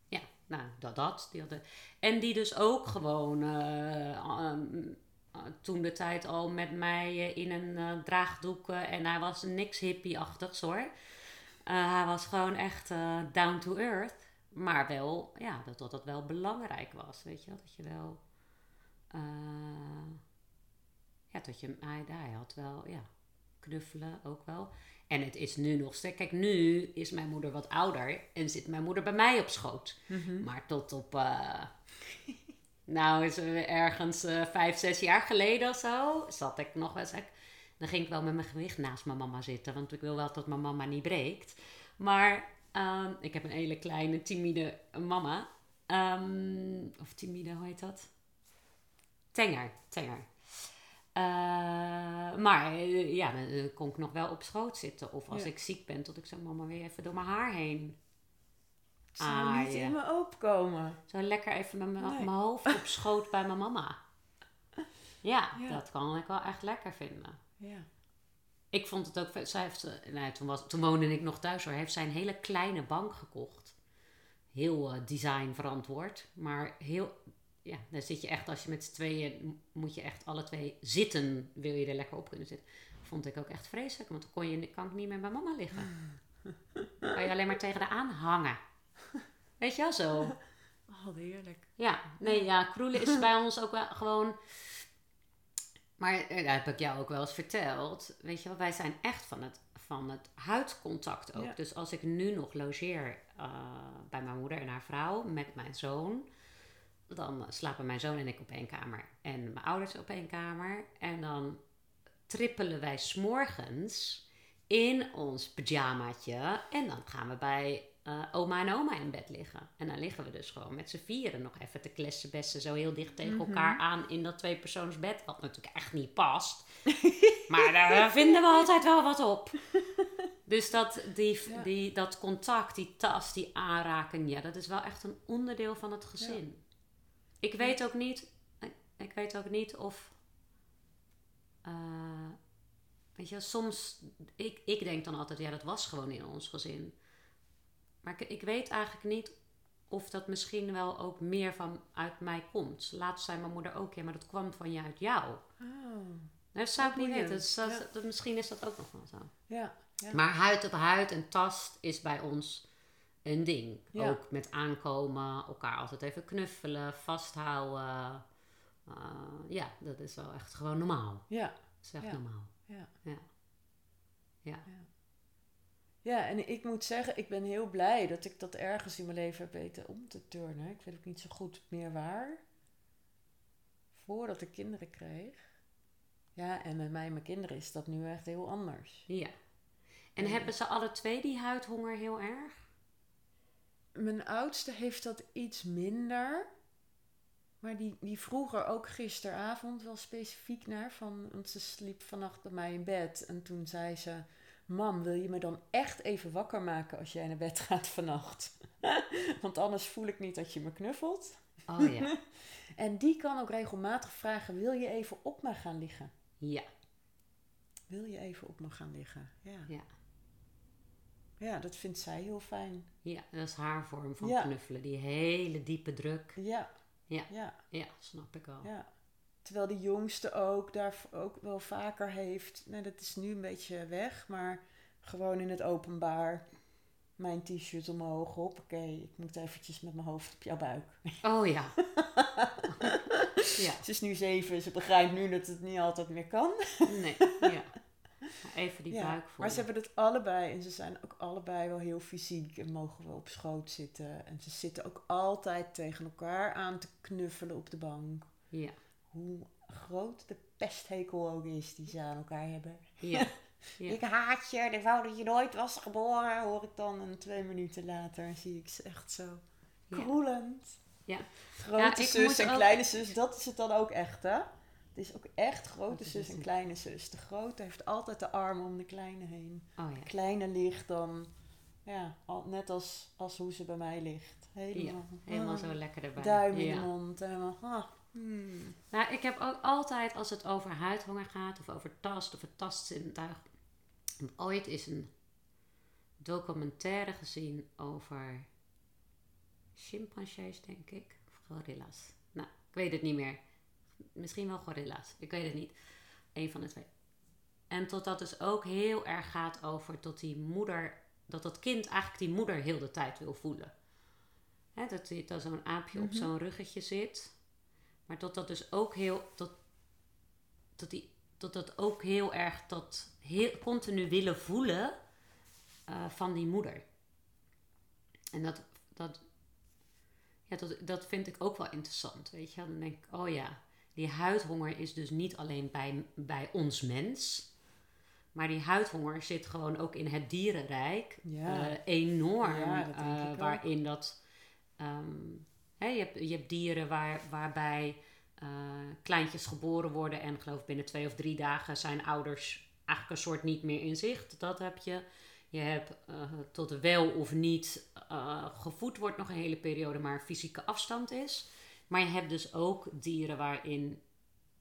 ja, nou, dat, dat. Die en die dus ook gewoon eh, ehm, eh, toen de tijd al met mij eh, in een draagdoek. en hij was niks hippie-achtigs hoor. Hij was gewoon echt down to earth. Maar wel, ja, dat, dat dat wel belangrijk was. Weet je wel? Dat je wel. ja, dat je. Hij, hij had wel, ja. Knuffelen ook wel. En het is nu nog steeds. Kijk, nu is mijn moeder wat ouder. En zit mijn moeder bij mij op schoot. Maar tot op. eh, nou, is er ergens eh, vijf, zes jaar geleden of zo. Zat ik nog wel eens. Dan ging ik wel met mijn gewicht naast mijn mama zitten. Want ik wil wel dat mijn mama niet breekt. Maar ehm, ik heb een hele kleine, timide mama. Ehm, of timide, hoe heet dat? Tenger, tenger. Eh, maar eh, ja, dan, dan kon ik nog wel op schoot zitten. Of als Ja. ik ziek ben, tot ik zo mama weer even door mijn haar heen. Zou niet Ah, ja. in me opkomen. Zo lekker even met mijn Nee. mijn hoofd op schoot bij mijn mama. Ja, Ja. dat kan ik wel echt lekker vinden. Ja. Ik vond het ook... Zij heeft, eh, nou, toen, was, toen woonde ik nog thuis hoor. Heeft zij een hele kleine bank gekocht. Heel eh, design verantwoord. Maar heel... Ja, daar zit je echt... Als je met z'n tweeën... Moet je echt alle twee zitten. Wil je er lekker op kunnen zitten. Vond ik ook echt vreselijk. Want dan kon je, kan ik niet met mijn mama liggen. Kan je alleen maar tegen de aan hangen. Weet je wel zo? Oh, heerlijk. Ja, nee, ja, kroelen is bij ons ook wel gewoon. Maar eh, dat heb ik jou ook wel eens verteld. Weet je wel, wij zijn echt van het, van het huidcontact ook. Ja. Dus als ik nu nog logeer eh, bij mijn moeder en haar vrouw met mijn zoon. Dan slapen mijn zoon en ik op één kamer. En mijn ouders op één kamer. En dan trippelen wij s'morgens in ons pyjamaatje. En dan gaan we bij eh, oma en oma in bed liggen. En dan liggen we dus gewoon met z'n vieren nog even te klessenbessen zo heel dicht tegen elkaar aan in dat tweepersoonsbed. Wat natuurlijk echt niet past. maar daar vinden we altijd wel wat op. Dus dat, die, Ja. die, dat contact, die tas, die aanraking, ja, dat is wel echt een onderdeel van het gezin. Ik weet ook niet, ik, weet ook niet of, eh, weet je, soms, ik, ik denk dan altijd, ja, dat was gewoon in ons gezin. Maar ik, ik weet eigenlijk niet of dat misschien wel ook meer van uit mij komt. Laatst zei mijn moeder ook, ja, maar dat kwam van je uit jou. Oh. Dat zou ik niet weten. Dus dat, ja. dat- misschien is dat ook nog wel zo. Ja. ja. Maar huid op huid en tast is bij ons een ding. Ja. Ook met aankomen, elkaar altijd even knuffelen, vasthouden. Uh, ja, dat is wel echt gewoon normaal. Ja. Dat is echt Ja. normaal. Ja. Ja. Ja. Ja, en ik moet zeggen, ik ben heel blij dat ik dat ergens in mijn leven heb weten om te turnen. Ik weet ook niet zo goed meer waar. Voordat ik kinderen kreeg. Ja, en met mij en mijn kinderen is dat nu echt heel anders. ja. En hebben ze alle twee die huidhonger heel erg? Mijn oudste heeft dat iets minder. Maar die, die vroeg er ook gisteravond wel specifiek naar. Van, want ze sliep vannacht bij mij in bed. En toen zei ze... Mam, wil je me dan echt even wakker maken als jij naar bed gaat vannacht? want anders voel ik niet dat je me knuffelt. Oh ja. En die kan ook regelmatig vragen... Wil je even op me gaan liggen? ja. Wil je even op me gaan liggen? Ja. Ja. Ja, dat vindt zij heel fijn. Ja, dat is haar vorm van Ja. knuffelen. Die hele diepe druk. Ja. Ja. Ja. Ja, snap ik al. ja. Terwijl de jongste ook daar ook wel vaker heeft. Nou, dat is nu een beetje weg, maar gewoon in het openbaar. Mijn t-shirt omhoog, hoppakee. Ik moet eventjes met mijn hoofd op jouw buik. Oh ja. ja, Ze is nu zeven, ze begrijpt nu dat het niet altijd meer kan. nee. Ja. Even die Ja, buik voor. Maar ze hebben het allebei en ze zijn ook allebei wel heel fysiek en mogen wel op schoot zitten. En ze zitten ook altijd tegen elkaar aan te knuffelen op de bank. Ja, Hoe groot de pesthekel ook is die ze aan elkaar hebben. ja. Ja. Ik haat je ik wou dat je nooit was geboren, hoor ik dan. En twee minuten later zie ik ze echt zo kroelend. Ja. Grote Ja, zus en ook- kleine zus, dat is het dan ook echt, hè? Het is ook echt grote zus en kleine zus. De grote heeft altijd de armen om de kleine heen. Oh De ja. kleine ligt dan, ja, al, net als, als hoe ze bij mij ligt. Helemaal, Helemaal ah, zo lekker erbij. Duim in ja. de mond, helemaal, ah, hmm. Nou, ik heb ook altijd, als het over huidhonger gaat, of over tast, of het tastzintuig, ooit eens een documentaire gezien over chimpansees, denk ik, of gorilla's. Nou, ik weet het niet meer. Misschien wel gorilla's, ik weet het niet. Eén van de twee. En tot dat dus ook heel erg gaat over dat die moeder, dat dat kind eigenlijk die moeder heel de tijd wil voelen. Hè, dat, dat zo'n aapje op zo'n ruggetje zit. Maar dat dat dus ook heel. Dat, dat, die, dat dat ook heel erg dat heel, continu willen voelen eh, van die moeder. En dat, dat, ja, dat, dat vind ik ook wel interessant. Weet je, dan denk ik, oh ja, die huidhonger is dus niet alleen bij, bij ons mens. Maar die huidhonger zit gewoon ook in het dierenrijk. Ja. eh, enorm. Ja, dat denk eh, waarin dat. ehm, hè, je, hebt, je hebt dieren waar, waarbij eh, kleintjes geboren worden. En geloof binnen twee of drie dagen zijn ouders eigenlijk een soort niet meer in zicht. Dat heb je. Je hebt tot wel of niet gevoed wordt nog een hele periode, maar fysieke afstand is. Maar je hebt dus ook dieren waarin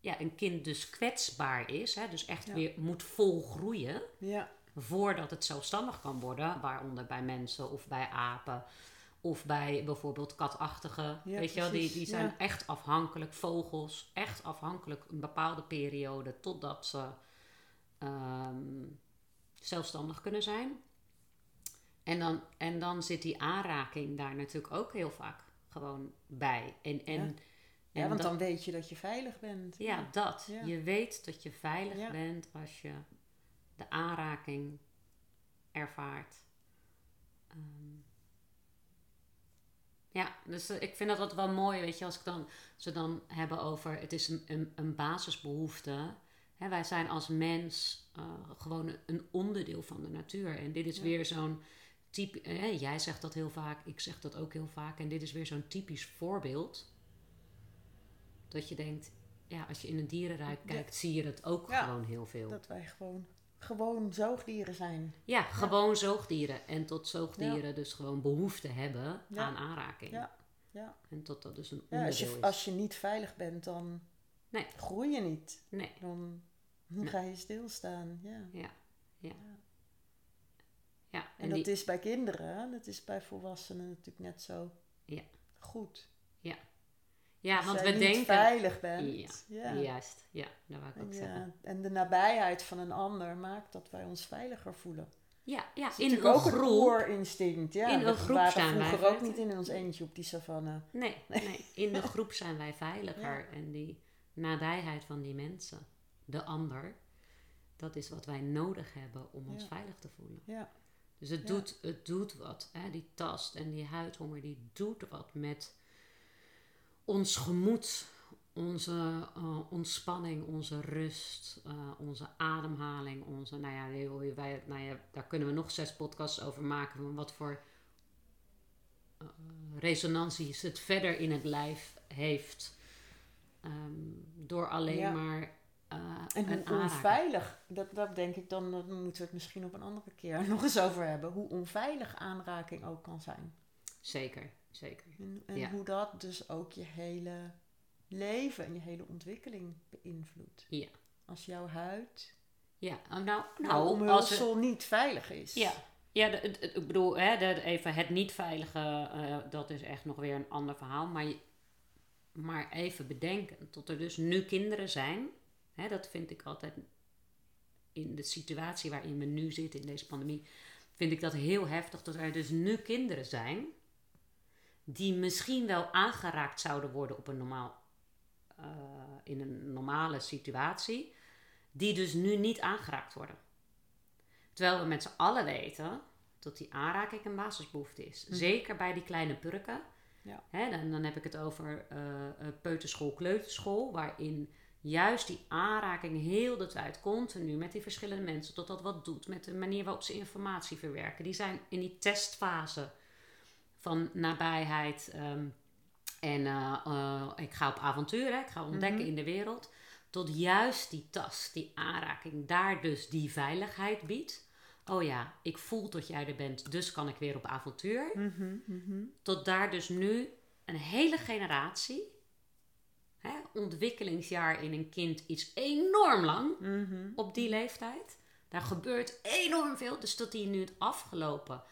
ja, een kind dus kwetsbaar is. Hè, dus echt Ja. weer moet volgroeien Ja, voordat het zelfstandig kan worden, waaronder bij mensen of bij apen of bij bijvoorbeeld katachtigen. Ja, weet je wel, die, die zijn echt afhankelijk, vogels, echt afhankelijk een bepaalde periode totdat ze ehm, zelfstandig kunnen zijn. En dan, en dan zit die aanraking daar natuurlijk ook heel vaak gewoon bij. En, en, Ja. en ja want dat- dan weet je dat je veilig bent. ja, dat. Je weet dat je veilig bent als je de aanraking ervaart. Ehm, ja, dus eh, ik vind dat altijd wel mooi, weet je, als ik dan, ze dan hebben over, het is een, een, een basisbehoefte. Hè, wij zijn als mens eh, gewoon een- een onderdeel van de natuur. En dit is Ja. weer zo'n type, hè, jij zegt dat heel vaak, ik zeg dat ook heel vaak. En dit is weer zo'n typisch voorbeeld. Dat je denkt, ja, als je in een dierenrijk Ja. kijkt, zie je dat ook Ja. gewoon heel veel. Dat wij gewoon, gewoon zoogdieren zijn. Ja, gewoon zoogdieren. En tot zoogdieren dus gewoon behoefte hebben aan aanraking. Ja. Ja. En tot dat dus een onderdeel als, je, is. als je niet veilig bent, dan Nee. groei je niet. Nee, Dan Nee. ga je stilstaan. Ja. ja. Ja. Ja, en, En dat die, is bij kinderen, dat is bij volwassenen natuurlijk net zo Ja. goed. ja, Als want we denken... veilig bent. Ja, Ja. juist. Ja, dat wou ik ook En, zeggen. ja, en de nabijheid van een ander maakt dat wij ons veiliger voelen. Ja, ja Dat is in een ook een groep... oorinstinct. Ja, In een groep waren zijn wij vroeger ook veilig. niet in ons eentje op die savanne. Nee, nee, in de groep zijn wij veiliger. En die nabijheid van die mensen, de ander, dat is wat wij nodig hebben om ons Ja. veilig te voelen. Ja, Dus het, Ja. doet, het doet wat. Hè? Die tast en die huidhonger, die doet wat met ons gemoed, onze eh, ontspanning, onze rust, eh, onze ademhaling, onze, nou ja, heel- wij, nou ja, daar kunnen we nog zes podcasts over maken van wat voor eh, resonanties het verder in het lijf heeft ehm, door alleen Ja. maar eh, en hoe een onveilig, dat, dat denk ik dan, moeten we het misschien op een andere keer nog eens over hebben. Hoe onveilig aanraking ook kan zijn. Zeker, zeker. En, en Ja. hoe dat dus ook je hele leven en je hele ontwikkeling beïnvloedt. Ja. Als jouw huid, Ja, oh, nou, nou als omhulsel niet veilig is. Ja, Ja, het- het- ik bedoel, hè, even het niet veilige, eh, dat is echt nog weer een ander verhaal. Maar, maar even bedenken, tot er dus nu kinderen zijn. Hè, dat vind ik altijd in de situatie waarin we nu zitten, in deze pandemie, vind ik dat heel heftig. Dat er dus nu kinderen zijn die misschien wel aangeraakt zouden worden op een normaal, eh, in een normale situatie, die dus nu niet aangeraakt worden. Terwijl we met z'n allen weten dat die aanraking een basisbehoefte is. Zeker bij die kleine purken. Ja. Hè, dan, dan heb ik het over eh, peuterschool, kleuterschool, waarin juist die aanraking heel de tijd continu met die verschillende mensen, tot dat wat doet, met de manier waarop ze informatie verwerken. Die zijn in die testfase van nabijheid ehm, en eh, eh, ik ga op avontuur, hè, ik ga ontdekken in de wereld. Tot juist die tas, die aanraking, daar dus die veiligheid biedt. Oh ja, ik voel dat jij er bent, dus kan ik weer op avontuur. Tot daar dus nu een hele generatie, hè, ontwikkelingsjaar in een kind, iets enorm lang op die leeftijd. Daar gebeurt enorm veel. Dus dat die nu het afgelopen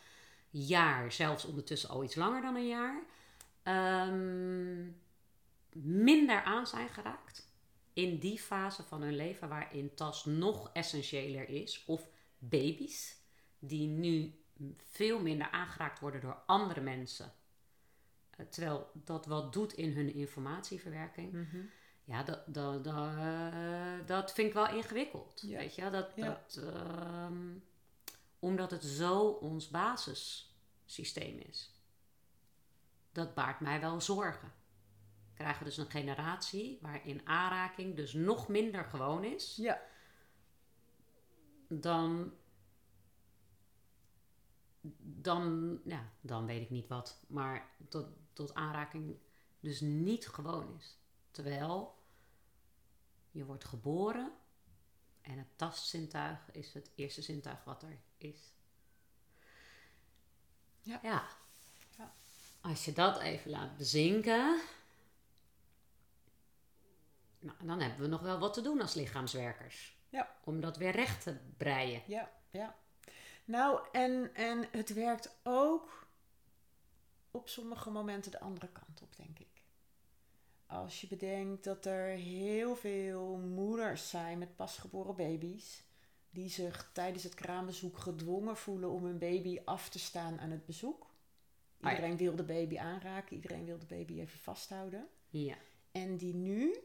jaar, zelfs ondertussen al iets langer dan een jaar, ehm, minder aan zijn geraakt. In die fase van hun leven waarin tas nog essentiëler is. Of baby's, die nu veel minder aangeraakt worden door andere mensen. Terwijl dat wat doet in hun informatieverwerking. Ja, dat, dat, dat, eh, dat vind ik wel ingewikkeld. Ja. Weet je, dat, Ja. dat, ehm, omdat het zo ons basissysteem is. Dat baart mij wel zorgen. Krijgen we dus een generatie waarin aanraking dus nog minder gewoon is Ja. dan, dan, ja, dan weet ik niet wat. Maar tot, tot aanraking dus niet gewoon is. Terwijl je wordt geboren en het tastzintuig is het eerste zintuig wat er is. Ja. ja. Ja. Als je dat even laat bezinken. Nou, dan hebben we nog wel wat te doen als lichaamswerkers. Ja. Om dat weer recht te breien. Ja, ja. Nou, en, en het werkt ook op sommige momenten de andere kant op, denk ik. Als je bedenkt dat er heel veel moeders zijn met pasgeboren baby's, die zich tijdens het kraambezoek gedwongen voelen om hun baby af te staan aan het bezoek. ja. Iedereen wil de baby aanraken, iedereen wil de baby even vasthouden. Ja. En die nu,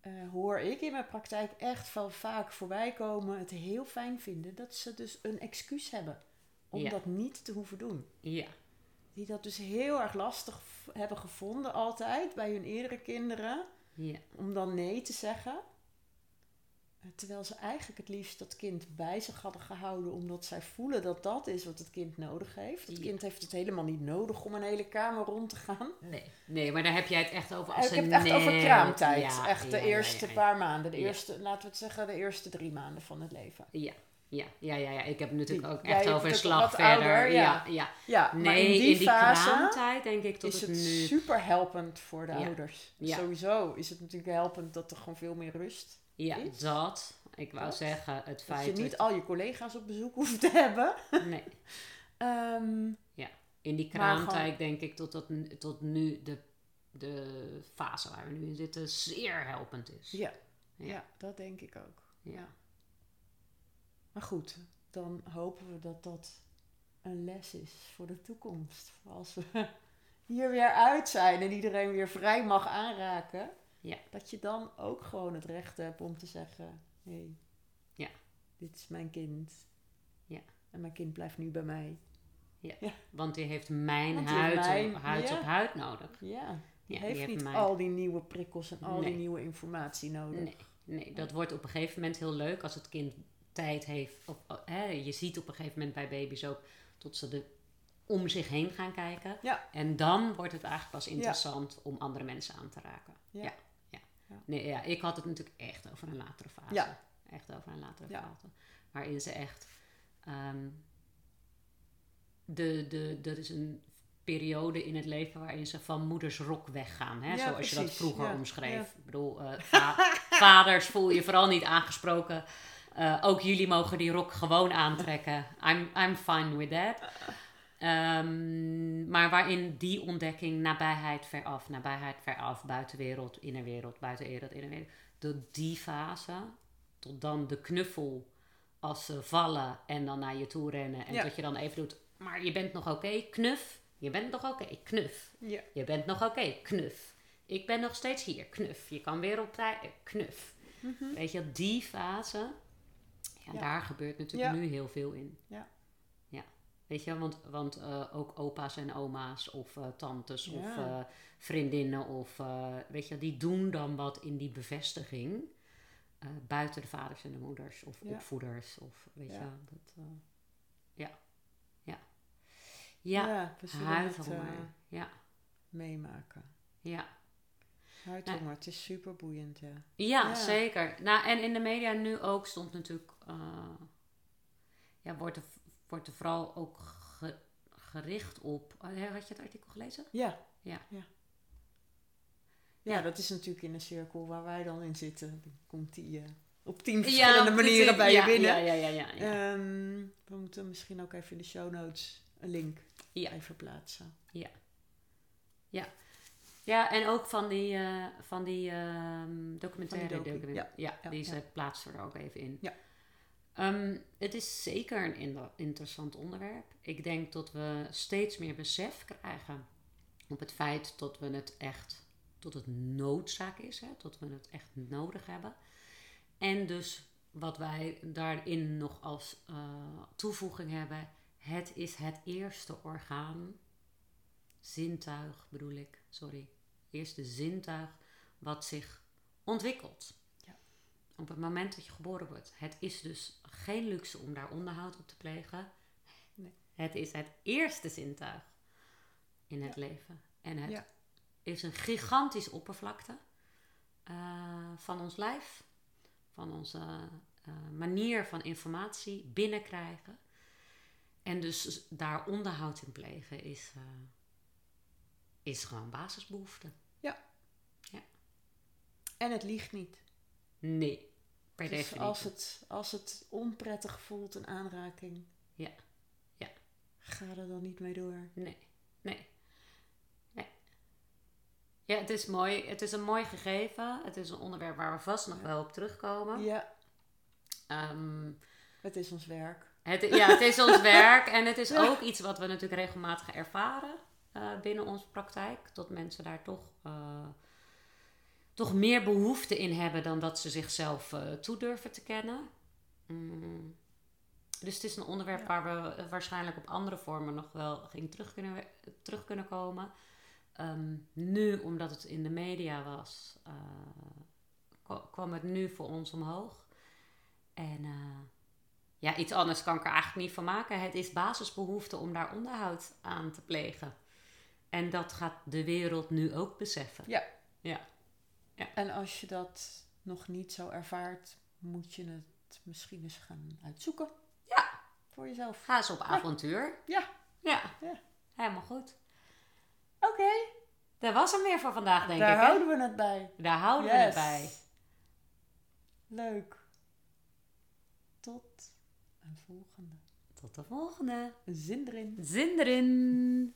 eh, hoor ik in mijn praktijk echt wel vaak voorbij komen, het heel fijn vinden dat ze dus een excuus hebben om Ja. dat niet te hoeven doen. Ja. Die dat dus heel erg lastig hebben gevonden altijd bij hun eerdere kinderen, Ja. om dan nee te zeggen. Eh, Terwijl ze eigenlijk het liefst dat kind bij zich hadden gehouden, omdat zij voelen dat dat is wat het kind nodig heeft. Het Ja. kind heeft het helemaal niet nodig om een hele kamer rond te gaan. Nee. nee, maar daar heb jij het echt over als ik heb het echt over kraamtijd. Ja, echt de ja, eerste paar maanden. De eerste, laten we het zeggen, de eerste drie maanden van het leven. Ja, ja, ja, ja, ja. Ik heb natuurlijk Die- ook echt over een slag verder. ouder, ja. ja, ja. Ja, Nee, maar in die, fase kraamtijd denk ik tot is het, het nu... super helpend voor de Ja. ouders. Ja. Sowieso is het natuurlijk helpend dat er gewoon veel meer rust Ja, is. dat. Ik wou Dat. zeggen, het Dat feit je niet dat... al je collega's op bezoek hoeft te hebben. Nee. Ehm, In die gewoon- kraamtijd denk ik tot, dat, tot nu de, de fase waar we nu in zitten zeer helpend is. ja. Ja. Ja. dat denk ik ook. Ja. Maar goed, dan hopen we dat dat een les is voor de toekomst. Voor Als we hier weer uit zijn en iedereen weer vrij mag aanraken. Ja. Dat je dan ook gewoon het recht hebt om te zeggen: hé, hey, Ja. dit is mijn kind. Ja. En mijn kind blijft nu bij mij. Want die heeft mijn Want die heeft huid, mijn- op, huid ja. op huid nodig. Ja, die Ja, heeft niet mijn- al die nieuwe prikkels en al die nieuwe informatie nodig. Nee, nee, dat wordt op een gegeven moment heel leuk als het kind tijd heeft. Of, oh, hè, je ziet op een gegeven moment bij baby's ook tot ze de, om zich heen gaan kijken. Ja. En dan wordt het eigenlijk pas interessant om andere mensen aan te raken. Ja. Ja. Nee, ja, ik had het natuurlijk echt over een latere fase. Echt over een latere fase. Waarin ze echt. ehm, de, de, er is een periode in het leven waarin ze van moeders rok weggaan. Hè? Zoals je dat vroeger omschreef. Ik bedoel, eh, va- vaders voel je vooral niet aangesproken. Eh, ook jullie mogen die rok gewoon aantrekken. I'm, I'm fine with that. Ehm, maar waarin die ontdekking nabijheid veraf, nabijheid veraf, buitenwereld, innerwereld, buitenwereld, innerwereld. Door die fase, tot dan de knuffel als ze vallen en dan naar je toe rennen. En Ja. dat je dan even doet, maar je bent nog oké, knuf. Je bent nog oké, knuf. Ja. Je bent nog oké, knuf. Ik ben nog steeds hier, knuf. Je kan weer op tijd, eh, knuf. Weet je, die fase, ja. Ja. daar gebeurt natuurlijk Ja. nu heel veel in. Ja. Ja. Weet je, want, want eh, ook opa's en oma's of eh, tantes of Ja. eh, vriendinnen of, weet je, die doen dan wat in die bevestiging. buiten de vaders en de moeders of Ja. opvoeders of, weet Ja. je, dat, ja. Ja. Ja, huidhonger. eh, ja, meemaken. ja. Huidhonger, het is super boeiend, ja. Ja, Ja. zeker. Nou, en in de media nu ook stond natuurlijk. eh, ja, wordt er, wordt er vooral ook ge- gericht op. oh, had je het artikel gelezen? Ja. Ja. ja. Ja. Ja, dat is natuurlijk in de cirkel waar wij dan in zitten. Dan komt die eh, op tien verschillende manieren bij ja, je binnen. Ja, ja, ja. ja, ja. Ehm, we moeten misschien ook even in de show notes een link Ja. even plaatsen. Ja, en ook van die, eh, van die ehm, documentaire. Van die docu, document- ja, ja, die ja. ze plaatst er ook even in. Ja. Ehm, het is zeker een in- interessant onderwerp. Ik denk dat we steeds meer besef krijgen op het feit dat we het echt, tot het noodzaak is, hè, dat we het echt nodig hebben. En dus wat wij daarin nog als eh, toevoeging hebben, het is het eerste orgaan, zintuig bedoel ik, sorry, eerste zintuig wat zich ontwikkelt. Ja. Op het moment dat je geboren wordt. Het is dus geen luxe om daar onderhoud op te plegen. Nee. Het is het eerste zintuig in het leven. En het Ja. is een gigantische oppervlakte eh, van ons lijf, van onze eh, manier van informatie binnenkrijgen. En dus daar onderhoud in plegen is, eh, is gewoon basisbehoefte. En het liegt niet. Nee, per Dus definitie. als het, als het onprettig voelt, een aanraking, Ja, ja. ga er dan niet mee door. Nee, nee, nee. Ja, het is mooi. Het is een mooi gegeven. Het is een onderwerp waar we vast nog wel op terugkomen. Ja, Ehm, het is ons werk. het, ja, het is ons werk en het is ook iets wat we natuurlijk regelmatig ervaren eh, binnen onze praktijk. Dat mensen daar toch, eh, toch meer behoefte in hebben dan dat ze zichzelf eh toe durven te kennen. Mm. Dus het is een onderwerp Ja. waar we waarschijnlijk op andere vormen nog wel in terug kunnen, terug kunnen komen. Ehm, nu, omdat het in de media was, kwa- kwam het nu voor ons omhoog. En ja, iets anders kan ik er eigenlijk niet van maken. Het is basisbehoefte om daar onderhoud aan te plegen. En dat gaat de wereld nu ook beseffen. Ja. Ja. En als je dat nog niet zo ervaart, moet je het misschien eens gaan uitzoeken. Ja. Voor jezelf. Ga eens op avontuur. Ja. Ja. Ja. Helemaal goed. Oké, Dat was hem weer voor vandaag, denk daar ik. hè? houden we het bij. Daar houden we het bij. Leuk. Tot een volgende. Tot de volgende. Zin erin. Zin erin.